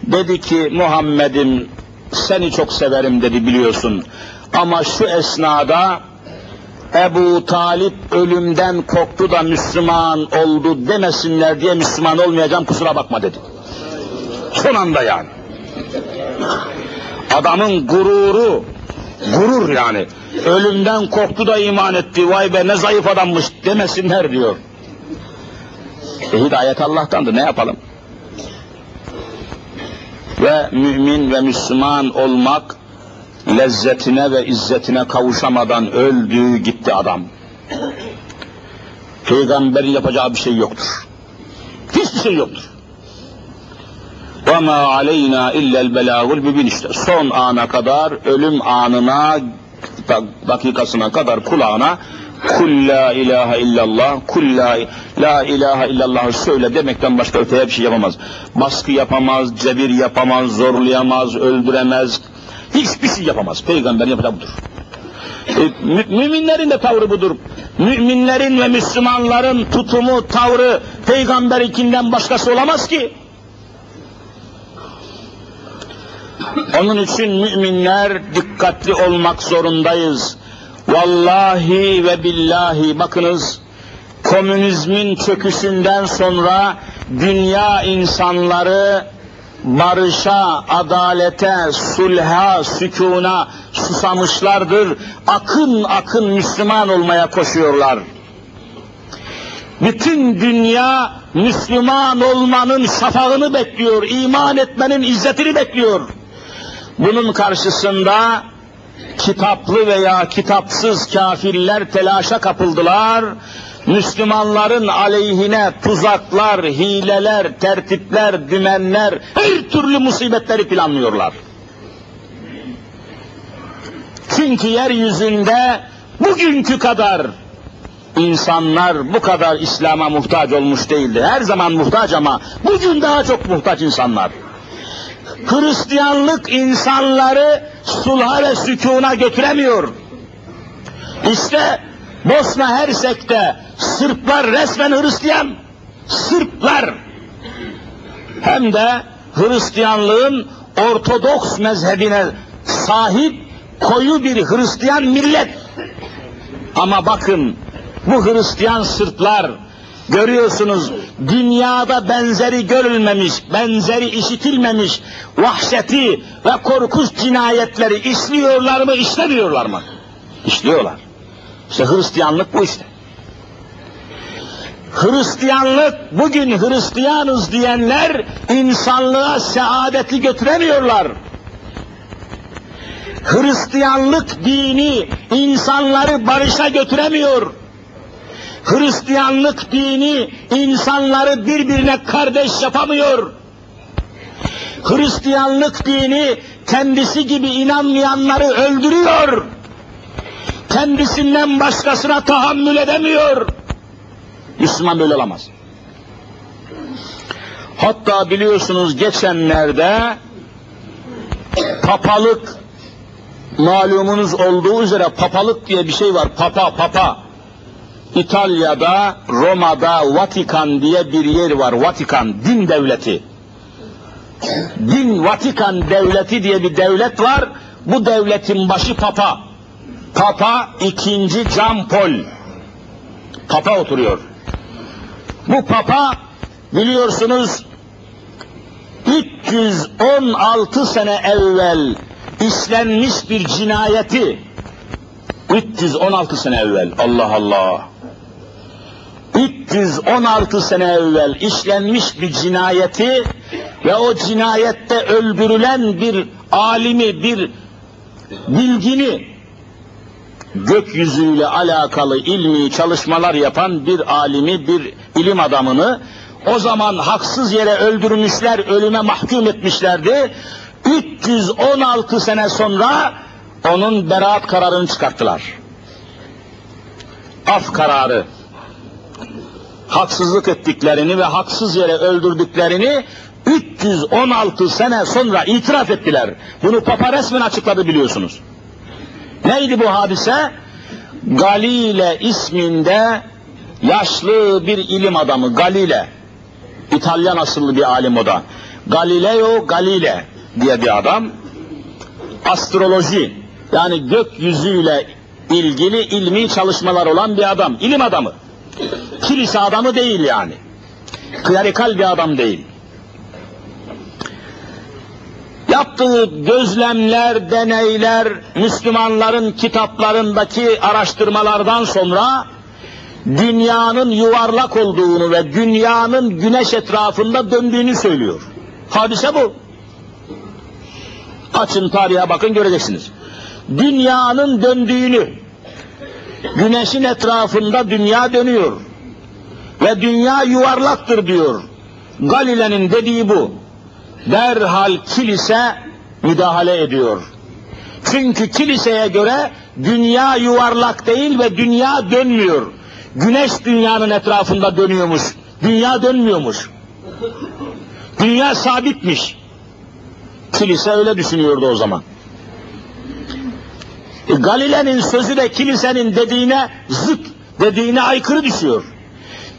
Dedi ki Muhammed'im seni çok severim dedi biliyorsun. Ama şu esnada Ebu Talip ölümden korktu da Müslüman oldu demesinler diye Müslüman olmayacağım kusura bakma dedi. Son anda yani. Adamın gururu, gurur yani. Ölümden korktu da iman etti. Vay be ne zayıf adammış demesinler diyor. E, hidayet Allah'tandır ne yapalım? Ve mümin ve Müslüman olmak lezzetine ve izzetine kavuşamadan öldü gitti adam. Peygamberin yapacağı bir şey yoktur. Hiçbir şey yoktur. Ve ma aleyna illel belagul mübin. Son ana kadar, ölüm anına, dakikasına kadar kulağına kul la ilahe illallah, kul la, la ilahe illallah söyle demekten başka öteye bir şey yapamaz. Baskı yapamaz, cebir yapamaz, zorlayamaz, öldüremez. Hiçbir şey yapamaz. Peygamberin yapacağı budur. E, mü, müminlerin de tavrı budur. Müminlerin ve Müslümanların tutumu, tavrı peygamber ikinden başkası olamaz ki. Onun için müminler dikkatli olmak zorundayız. Vallahi ve billahi bakınız komünizmin çöküşünden sonra dünya insanları barışa, adalete, sulha, sükuna susamışlardır. Akın akın Müslüman olmaya koşuyorlar. Bütün dünya Müslüman olmanın şafağını bekliyor, iman etmenin izzetini bekliyor. Bunun karşısında kitaplı veya kitapsız kafirler telaşa kapıldılar. Müslümanların aleyhine tuzaklar, hileler, tertipler, dümenler, her türlü musibetleri planlıyorlar. Çünkü yeryüzünde bugünkü kadar insanlar bu kadar İslam'a muhtaç olmuş değildi. Her zaman muhtaç ama bugün daha çok muhtaç insanlar. Hristiyanlık insanları sulha ve sükuna götüremiyor. İşte Bosna Hersek'te Sırplar resmen Hristiyan. Sırplar. Hem de Hristiyanlığın Ortodoks mezhebine sahip koyu bir Hristiyan millet. Ama bakın Bu Hristiyan sırtlar, görüyorsunuz dünyada benzeri görülmemiş, benzeri işitilmemiş vahşeti ve korkunç cinayetleri işliyorlar mı, işlemiyorlar mı? İşliyorlar. İşte Hristiyanlık bu işte. Hristiyanlık, bugün Hristiyanız diyenler insanlığa saadeti götüremiyorlar. Hristiyanlık dini insanları barışa götüremiyor. Hristiyanlık dini insanları birbirine kardeş yapamıyor. Hristiyanlık dini kendisi gibi inanmayanları öldürüyor. Kendisinden başkasına tahammül edemiyor. Müslüman böyle olamaz. Hatta biliyorsunuz geçenlerde papalık malumunuz olduğu üzere papalık diye bir şey var. Papa, papa. İtalya'da, Roma'da Vatikan diye bir yer var. Vatikan, din devleti. Din Vatikan devleti diye bir devlet var. Bu devletin başı Papa. Papa ikinci Jean Paul. Papa oturuyor. Bu Papa biliyorsunuz 316 sene evvel işlenmiş bir cinayeti 316 sene evvel Allah Allah 316 sene evvel işlenmiş bir cinayeti ve o cinayette öldürülen bir alimi, bir bilgini gökyüzüyle alakalı ilmi çalışmalar yapan bir alimi, bir ilim adamını o zaman haksız yere öldürmüşler, ölüme mahkum etmişlerdi. 316 sene sonra onun beraat kararını çıkarttılar. Af kararı. Haksızlık ettiklerini ve haksız yere öldürdüklerini 316 sene sonra itiraf ettiler. Bunu Papa resmen açıkladı biliyorsunuz. Neydi bu hadise? Galile isminde yaşlı bir ilim adamı Galile. İtalyan asıllı bir alim o da. Galileo Galile diye bir adam. Astroloji yani gökyüzüyle ilgili ilmi çalışmalar olan bir adam. ilim adamı. Kilise adamı değil yani. Klerikal bir adam değil. Yaptığı gözlemler, deneyler, Müslümanların kitaplarındaki araştırmalardan sonra dünyanın yuvarlak olduğunu ve dünyanın güneş etrafında döndüğünü söylüyor. Hadise bu. Açın tarihe bakın göreceksiniz. Dünyanın döndüğünü, güneşin etrafında dünya dönüyor. Ve dünya yuvarlaktır diyor. Galile'nin dediği bu. Derhal kilise müdahale ediyor. Çünkü kiliseye göre dünya yuvarlak değil ve dünya dönmüyor. Güneş dünyanın etrafında dönüyormuş. Dünya dönmüyormuş. Dünya sabitmiş. Kilise öyle düşünüyordu o zaman. Galile'nin sözü de kilisenin dediğine zıt, dediğine aykırı düşüyor.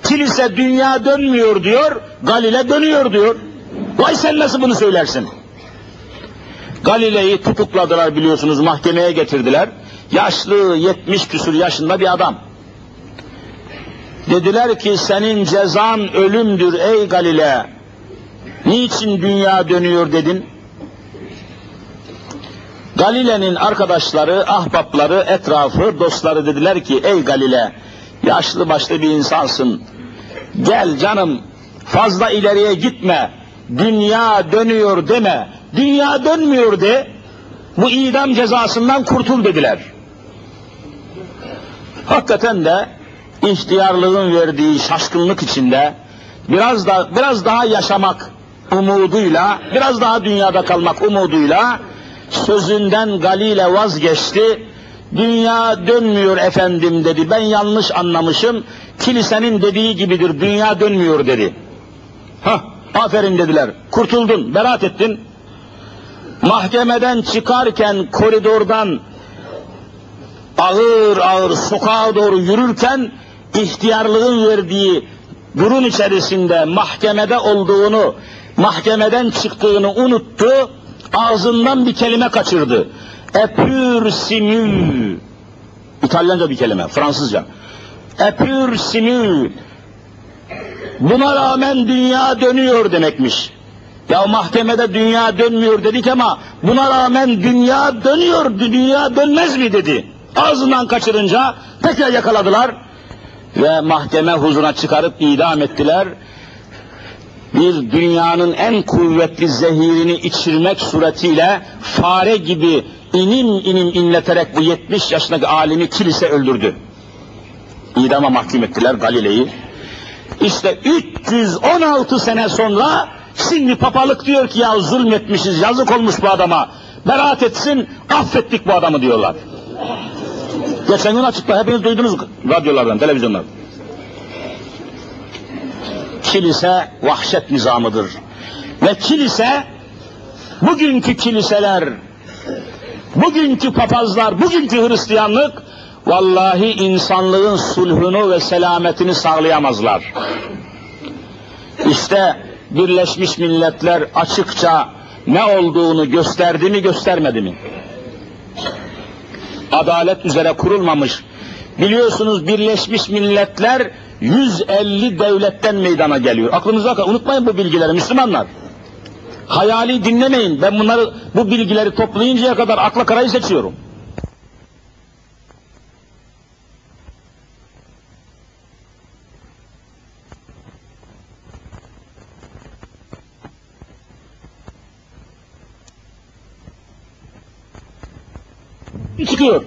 Kilise dünya dönmüyor diyor, Galile dönüyor diyor. Vay sen nasıl bunu söylersin? Galile'yi tutukladılar biliyorsunuz, mahkemeye getirdiler. Yaşlı, yetmiş küsur yaşında bir adam. Dediler ki senin cezan ölümdür ey Galile. Niçin dünya dönüyor dedin? Galile'nin arkadaşları, ahbapları, etrafı, dostları dediler ki ey Galile yaşlı başlı bir insansın. Gel canım fazla ileriye gitme. Dünya dönüyor deme. Dünya dönmüyor de. Bu idam cezasından kurtul dediler. Hakikaten de ihtiyarlığın verdiği şaşkınlık içinde biraz da biraz daha yaşamak umuduyla, biraz daha dünyada kalmak umuduyla sözünden Galile vazgeçti. Dünya dönmüyor efendim dedi. Ben yanlış anlamışım. Kilisenin dediği gibidir. Dünya dönmüyor dedi. Ha, aferin dediler. Kurtuldun, beraat ettin. Mahkemeden çıkarken koridordan ağır ağır sokağa doğru yürürken ihtiyarlığın verdiği durum içerisinde mahkemede olduğunu, mahkemeden çıktığını unuttu, ağzından bir kelime kaçırdı. Epür simü. İtalyanca bir kelime, Fransızca. epür simül. Buna rağmen dünya dönüyor demekmiş. Ya mahkemede dünya dönmüyor dedik ama buna rağmen dünya dönüyor, dünya dönmez mi dedi. Ağzından kaçırınca tekrar yakaladılar ve mahkeme huzuruna çıkarıp idam ettiler. Bir dünyanın en kuvvetli zehirini içirmek suretiyle fare gibi inim inim inleterek bu 70 yaşındaki alimi kilise öldürdü. İdama mahkum ettiler Galile'yi. İşte 316 sene sonra şimdi papalık diyor ki ya zulmetmişiz, yazık olmuş bu adama. Beraat etsin, affettik bu adamı diyorlar. Geçen gün açıkta hepiniz duydunuz radyolardan, televizyonlardan. Kilise vahşet nizamıdır. Ve kilise, bugünkü kiliseler, bugünkü papazlar, bugünkü Hristiyanlık, vallahi insanlığın sulhunu ve selametini sağlayamazlar. İşte Birleşmiş Milletler açıkça ne olduğunu gösterdi mi göstermedi mi? Adalet üzere kurulmamış. Biliyorsunuz Birleşmiş Milletler 150 devletten meydana geliyor. Aklınıza kalın. Unutmayın bu bilgileri Müslümanlar. Hayali dinlemeyin. Ben bunları bu bilgileri toplayıncaya kadar akla karayı seçiyorum. Çıkıyor.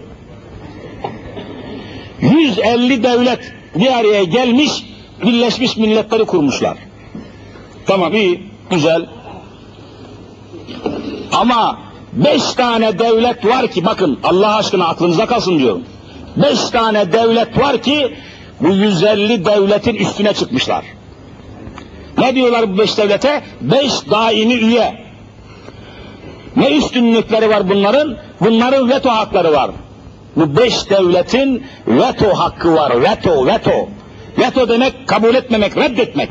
150 devlet bir araya gelmiş, Birleşmiş Milletleri kurmuşlar. Tamam iyi, güzel. Ama beş tane devlet var ki, bakın Allah aşkına aklınıza kalsın diyorum. Beş tane devlet var ki, bu 150 devletin üstüne çıkmışlar. Ne diyorlar bu beş devlete? Beş daimi üye. Ne üstünlükleri var bunların? Bunların veto hakları var. Bu beş devletin veto hakkı var. Veto, veto. Veto demek kabul etmemek, reddetmek.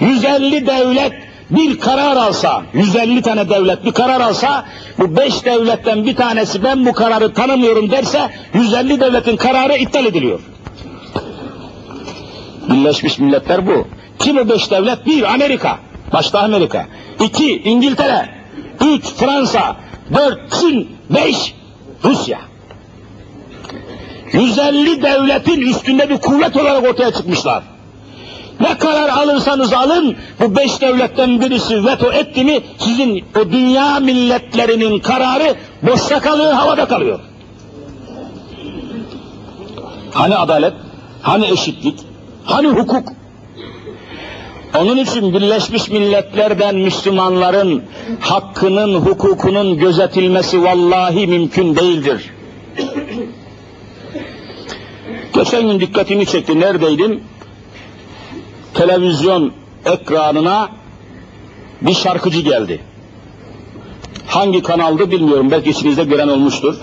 150 devlet bir karar alsa, 150 tane devlet bir karar alsa, bu beş devletten bir tanesi ben bu kararı tanımıyorum derse, 150 devletin kararı iptal ediliyor. Birleşmiş Milletler bu. Kim o beş devlet? Bir, Amerika. Başta Amerika. İki, İngiltere. Üç, Fransa. Dört, Çin. Beş, Rusya. 150 devletin üstünde bir kuvvet olarak ortaya çıkmışlar. Ne karar alırsanız alın, bu beş devletten birisi veto etti mi, sizin o dünya milletlerinin kararı boşta kalıyor, havada kalıyor. Hani adalet, hani eşitlik, hani hukuk? Onun için Birleşmiş Milletler'den Müslümanların hakkının, hukukunun gözetilmesi vallahi mümkün değildir. Geçen gün dikkatimi çekti. Neredeydim? Televizyon ekranına bir şarkıcı geldi. Hangi kanaldı bilmiyorum. Belki içinizde gören olmuştur.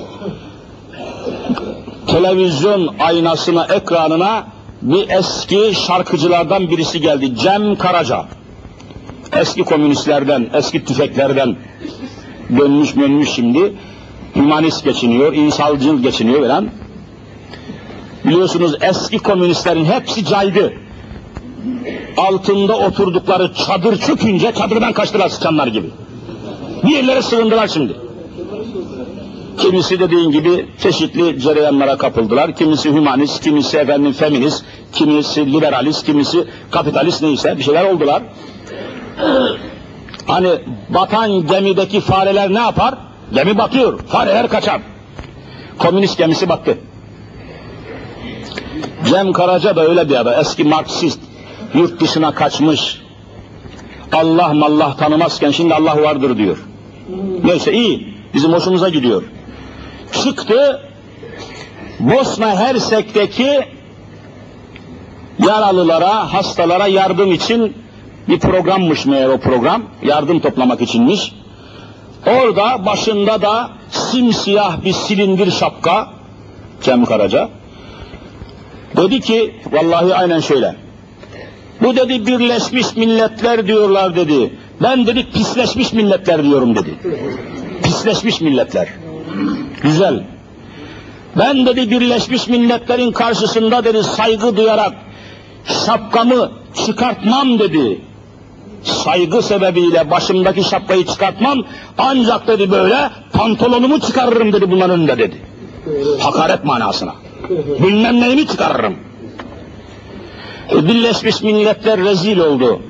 Televizyon aynasına, ekranına bir eski şarkıcılardan birisi geldi. Cem Karaca. Eski komünistlerden, eski tüfeklerden dönmüş dönmüş şimdi. Hümanist geçiniyor, insancıl geçiniyor falan. Biliyorsunuz eski komünistlerin hepsi caydı. Altında oturdukları çadır çökünce çadırdan kaçtılar sıçanlar gibi. Bir yerlere sığındılar şimdi. Kimisi dediğin gibi çeşitli cereyanlara kapıldılar. Kimisi hümanist, kimisi efendim feminist, kimisi liberalist, kimisi kapitalist neyse bir şeyler oldular. Hani batan gemideki fareler ne yapar? Gemi batıyor, fareler kaçar. Komünist gemisi battı. Cem Karaca da öyle bir adam, eski Marksist, yurt dışına kaçmış. Allah mallah tanımazken şimdi Allah vardır diyor. Neyse iyi, bizim hoşumuza gidiyor. Çıktı, Bosna Hersek'teki yaralılara, hastalara yardım için bir programmış meğer o program, yardım toplamak içinmiş. Orada başında da simsiyah bir silindir şapka, Cem Karaca, Dedi ki, vallahi aynen şöyle. Bu dedi birleşmiş milletler diyorlar dedi. Ben dedi pisleşmiş milletler diyorum dedi. Pisleşmiş milletler. Güzel. Ben dedi Birleşmiş Milletler'in karşısında dedi saygı duyarak şapkamı çıkartmam dedi. Saygı sebebiyle başımdaki şapkayı çıkartmam ancak dedi böyle pantolonumu çıkarırım dedi bunların önünde dedi. Hakaret manasına. Bilmem neyini çıkarırım. E, Birleşmiş Milletler rezil oldu.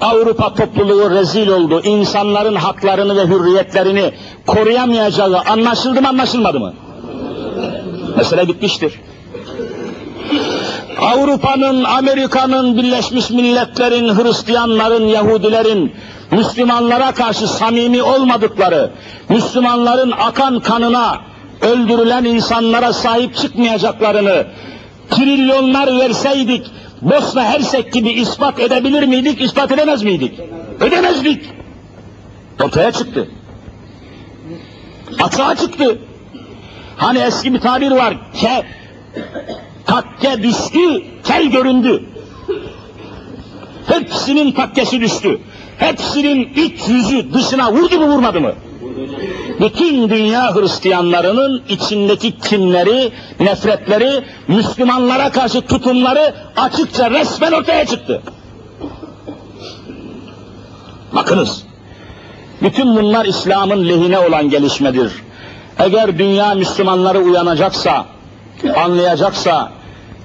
Avrupa topluluğu rezil oldu. İnsanların haklarını ve hürriyetlerini koruyamayacağı anlaşıldı mı anlaşılmadı mı? Mesele bitmiştir. Avrupa'nın, Amerika'nın, Birleşmiş Milletler'in, Hristiyanların, Yahudilerin Müslümanlara karşı samimi olmadıkları, Müslümanların akan kanına, öldürülen insanlara sahip çıkmayacaklarını trilyonlar verseydik Bosna Hersek gibi ispat edebilir miydik, ispat edemez miydik? Edemezdik. Ortaya çıktı. Açığa çıktı. Hani eski bir tabir var, ke, takke düştü, kel göründü. Hepsinin takkesi düştü. Hepsinin iç yüzü dışına vurdu mu vurmadı mı? Bütün dünya Hristiyanlarının içindeki kinleri, nefretleri, Müslümanlara karşı tutumları açıkça resmen ortaya çıktı. Bakınız, bütün bunlar İslam'ın lehine olan gelişmedir. Eğer dünya Müslümanları uyanacaksa, anlayacaksa,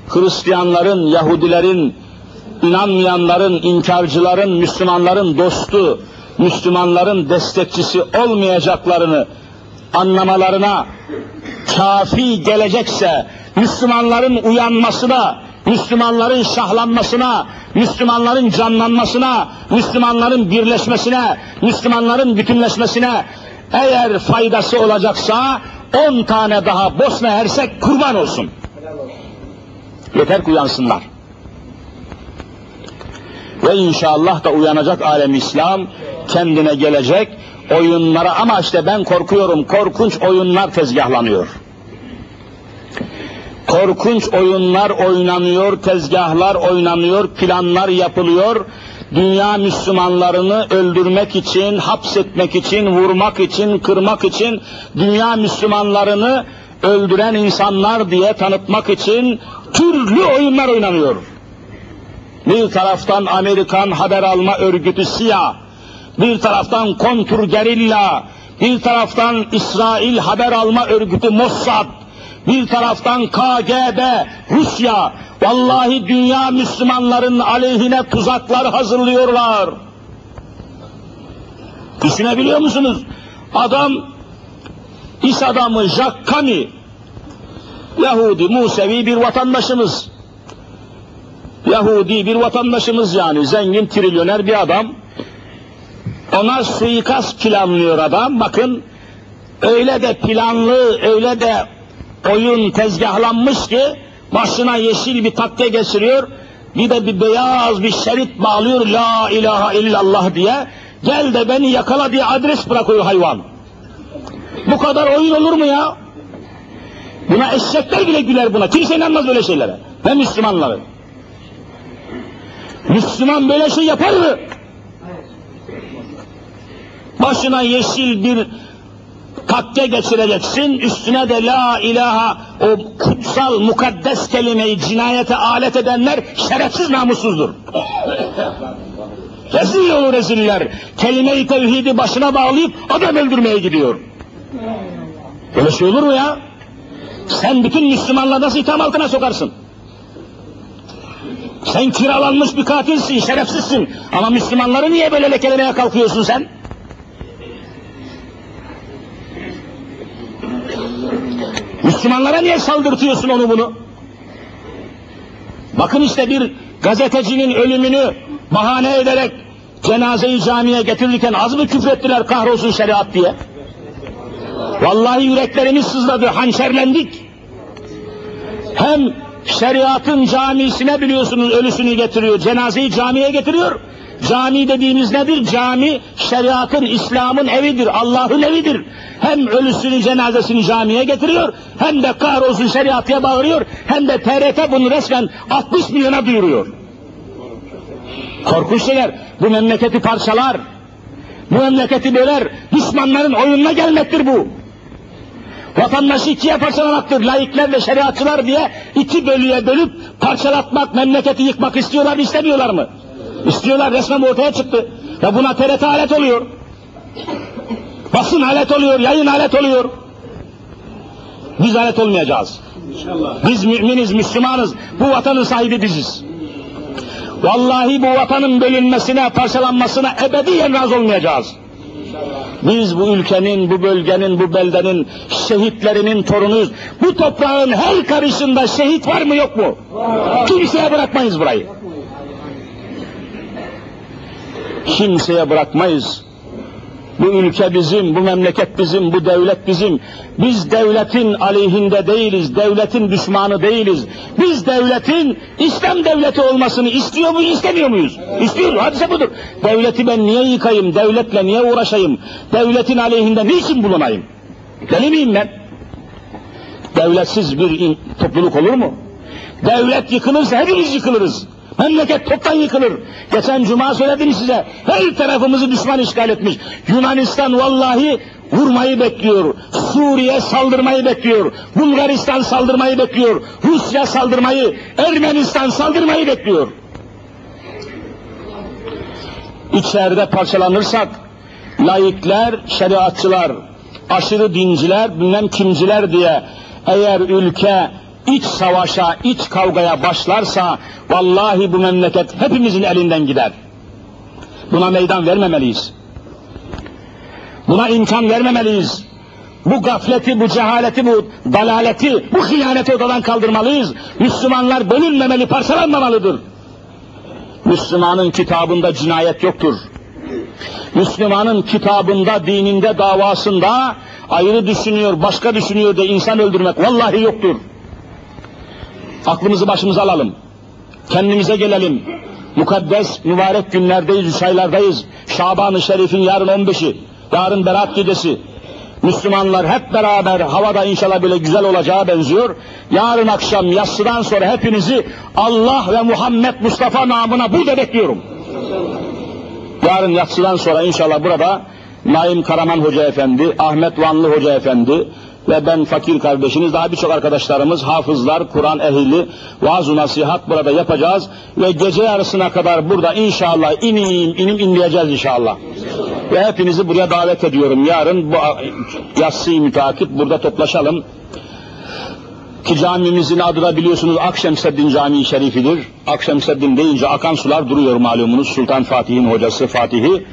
Hristiyanların, Yahudilerin, inanmayanların, inkarcıların, Müslümanların dostu, Müslümanların destekçisi olmayacaklarını anlamalarına kafi gelecekse, Müslümanların uyanmasına, Müslümanların şahlanmasına, Müslümanların canlanmasına, Müslümanların birleşmesine, Müslümanların bütünleşmesine eğer faydası olacaksa on tane daha Bosna Hersek kurban olsun. Yeter ki uyansınlar. Ve inşallah da uyanacak alem İslam kendine gelecek oyunlara ama işte ben korkuyorum korkunç oyunlar tezgahlanıyor. Korkunç oyunlar oynanıyor, tezgahlar oynanıyor, planlar yapılıyor. Dünya Müslümanlarını öldürmek için, hapsetmek için, vurmak için, kırmak için, dünya Müslümanlarını öldüren insanlar diye tanıtmak için türlü oyunlar oynanıyor. Bir taraftan Amerikan haber alma örgütü SİA, bir taraftan kontur gerilla, bir taraftan İsrail haber alma örgütü Mossad, bir taraftan KGB, Rusya, vallahi dünya Müslümanların aleyhine tuzaklar hazırlıyorlar. Düşünebiliyor musunuz? Adam, iş adamı Jack Kami, Yahudi, Musevi bir vatandaşımız. Yahudi bir vatandaşımız yani, zengin, trilyoner bir adam. Ona suikast planlıyor adam, bakın, öyle de planlı, öyle de oyun tezgahlanmış ki, başına yeşil bir takke geçiriyor, bir de bir beyaz bir şerit bağlıyor, la ilahe illallah diye, gel de beni yakala diye adres bırakıyor hayvan. Bu kadar oyun olur mu ya? Buna eşekler bile güler buna. Kimse inanmaz böyle şeylere. Ve Müslümanları. Müslüman böyle şey yapar mı? Başına yeşil bir takke geçireceksin, üstüne de la ilaha o kutsal mukaddes kelimeyi cinayete alet edenler şerefsiz namussuzdur. Rezil olur reziller. Kelime-i tevhidi başına bağlayıp adam öldürmeye gidiyor. Böyle şey olur mu ya? Sen bütün Müslümanları nasıl itham altına sokarsın? Sen kiralanmış bir katilsin, şerefsizsin. Ama Müslümanları niye böyle lekelemeye kalkıyorsun sen? Müslümanlara niye saldırtıyorsun onu bunu? Bakın işte bir gazetecinin ölümünü bahane ederek cenazeyi camiye getirirken az mı küfrettiler kahrolsun şeriat diye? Vallahi yüreklerimiz sızladı, hançerlendik. Hem şeriatın camisine biliyorsunuz ölüsünü getiriyor, cenazeyi camiye getiriyor. Cami dediğimiz nedir? Cami şeriatın, İslam'ın evidir, Allah'ın evidir. Hem ölüsünü, cenazesini camiye getiriyor, hem de kahrolsun şeriatıya bağırıyor, hem de TRT bunu resmen 60 milyona duyuruyor. Korkunç şeyler, bu memleketi parçalar, bu memleketi böler, düşmanların oyununa gelmektir bu. Vatandaşı ikiye parçalamaktır. Laikler ve şeriatçılar diye iki bölüye bölüp parçalatmak, memleketi yıkmak istiyorlar istemiyorlar mı? İstiyorlar resmen ortaya çıktı. Ve buna TRT alet oluyor. Basın alet oluyor, yayın alet oluyor. Biz alet olmayacağız. Biz müminiz, Müslümanız. Bu vatanın sahibi biziz. Vallahi bu vatanın bölünmesine, parçalanmasına ebediyen razı olmayacağız. Biz bu ülkenin, bu bölgenin, bu beldenin şehitlerinin torunuyuz. Bu toprağın her karışında şehit var mı yok mu? Kimseye bırakmayız burayı. Kimseye bırakmayız. Bu ülke bizim, bu memleket bizim, bu devlet bizim. Biz devletin aleyhinde değiliz, devletin düşmanı değiliz. Biz devletin İslam devleti olmasını istiyor muyuz, istemiyor muyuz? İstiyoruz, hadise budur. Devleti ben niye yıkayım, devletle niye uğraşayım, devletin aleyhinde niçin bulunayım? Deli miyim ben? Devletsiz bir topluluk olur mu? Devlet yıkılırsa hepimiz yıkılırız. Memleket toptan yıkılır. Geçen cuma söyledim size. Her tarafımızı düşman işgal etmiş. Yunanistan vallahi vurmayı bekliyor. Suriye saldırmayı bekliyor. Bulgaristan saldırmayı bekliyor. Rusya saldırmayı, Ermenistan saldırmayı bekliyor. İçeride parçalanırsak laikler, şeriatçılar, aşırı dinciler, bilmem kimciler diye eğer ülke iç savaşa, iç kavgaya başlarsa vallahi bu memleket hepimizin elinden gider. Buna meydan vermemeliyiz. Buna imkan vermemeliyiz. Bu gafleti, bu cehaleti, bu dalaleti, bu hıyaneti odadan kaldırmalıyız. Müslümanlar bölünmemeli, parçalanmamalıdır. Müslümanın kitabında cinayet yoktur. Müslümanın kitabında, dininde, davasında ayrı düşünüyor, başka düşünüyor diye insan öldürmek vallahi yoktur. Aklımızı başımıza alalım. Kendimize gelelim. Mukaddes, mübarek günlerdeyiz, üç aylardayız. Şaban-ı Şerif'in yarın 15'i, yarın Berat gecesi. Müslümanlar hep beraber havada inşallah böyle güzel olacağı benziyor. Yarın akşam yassıdan sonra hepinizi Allah ve Muhammed Mustafa namına burada bekliyorum. Yarın yatsıdan sonra inşallah burada Naim Karaman Hoca Efendi, Ahmet Vanlı Hoca Efendi, ve ben fakir kardeşiniz, daha birçok arkadaşlarımız, hafızlar, Kur'an ehli, vaaz nasihat burada yapacağız ve gece yarısına kadar burada inşallah inim inim inleyeceğiz inşallah. Ve hepinizi buraya davet ediyorum. Yarın bu yatsıyı mütakip burada toplaşalım. Ki camimizin adı da biliyorsunuz Akşemseddin Camii Şerifidir. Akşemseddin deyince akan sular duruyor malumunuz. Sultan Fatih'in hocası Fatih'i.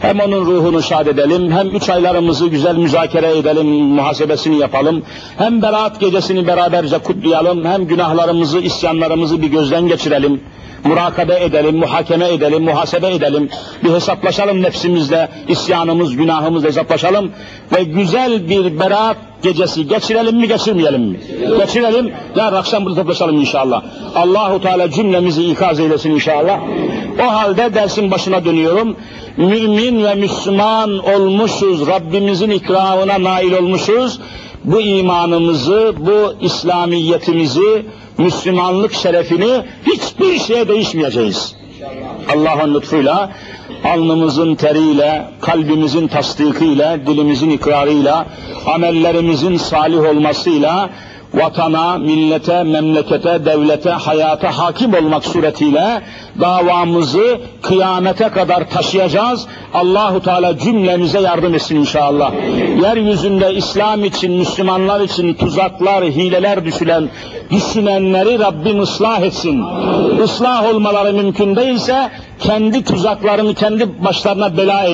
Hem onun ruhunu şad edelim, hem üç aylarımızı güzel müzakere edelim, muhasebesini yapalım. Hem beraat gecesini beraberce kutlayalım, hem günahlarımızı, isyanlarımızı bir gözden geçirelim. Murakabe edelim, muhakeme edelim, muhasebe edelim. Bir hesaplaşalım nefsimizle, isyanımız, günahımızla hesaplaşalım. Ve güzel bir beraat gecesi geçirelim mi, geçirmeyelim mi? Geçirelim, yarın akşam burada toplaşalım inşallah. Allahu Teala cümlemizi ikaz eylesin inşallah. O halde dersin başına dönüyorum. Mümin ve Müslüman olmuşuz, Rabbimizin ikramına nail olmuşuz. Bu imanımızı, bu İslamiyetimizi, Müslümanlık şerefini hiçbir şeye değişmeyeceğiz. Allah'ın lütfuyla, alnımızın teriyle, kalbimizin tasdikiyle, dilimizin ikrarıyla, amellerimizin salih olmasıyla, vatana, millete, memlekete, devlete, hayata hakim olmak suretiyle davamızı kıyamete kadar taşıyacağız. Allahu Teala cümlemize yardım etsin inşallah. Yeryüzünde İslam için, Müslümanlar için tuzaklar, hileler düşülen, düşünenleri Rabbim ıslah etsin. Islah olmaları mümkün değilse kendi tuzaklarını kendi başlarına bela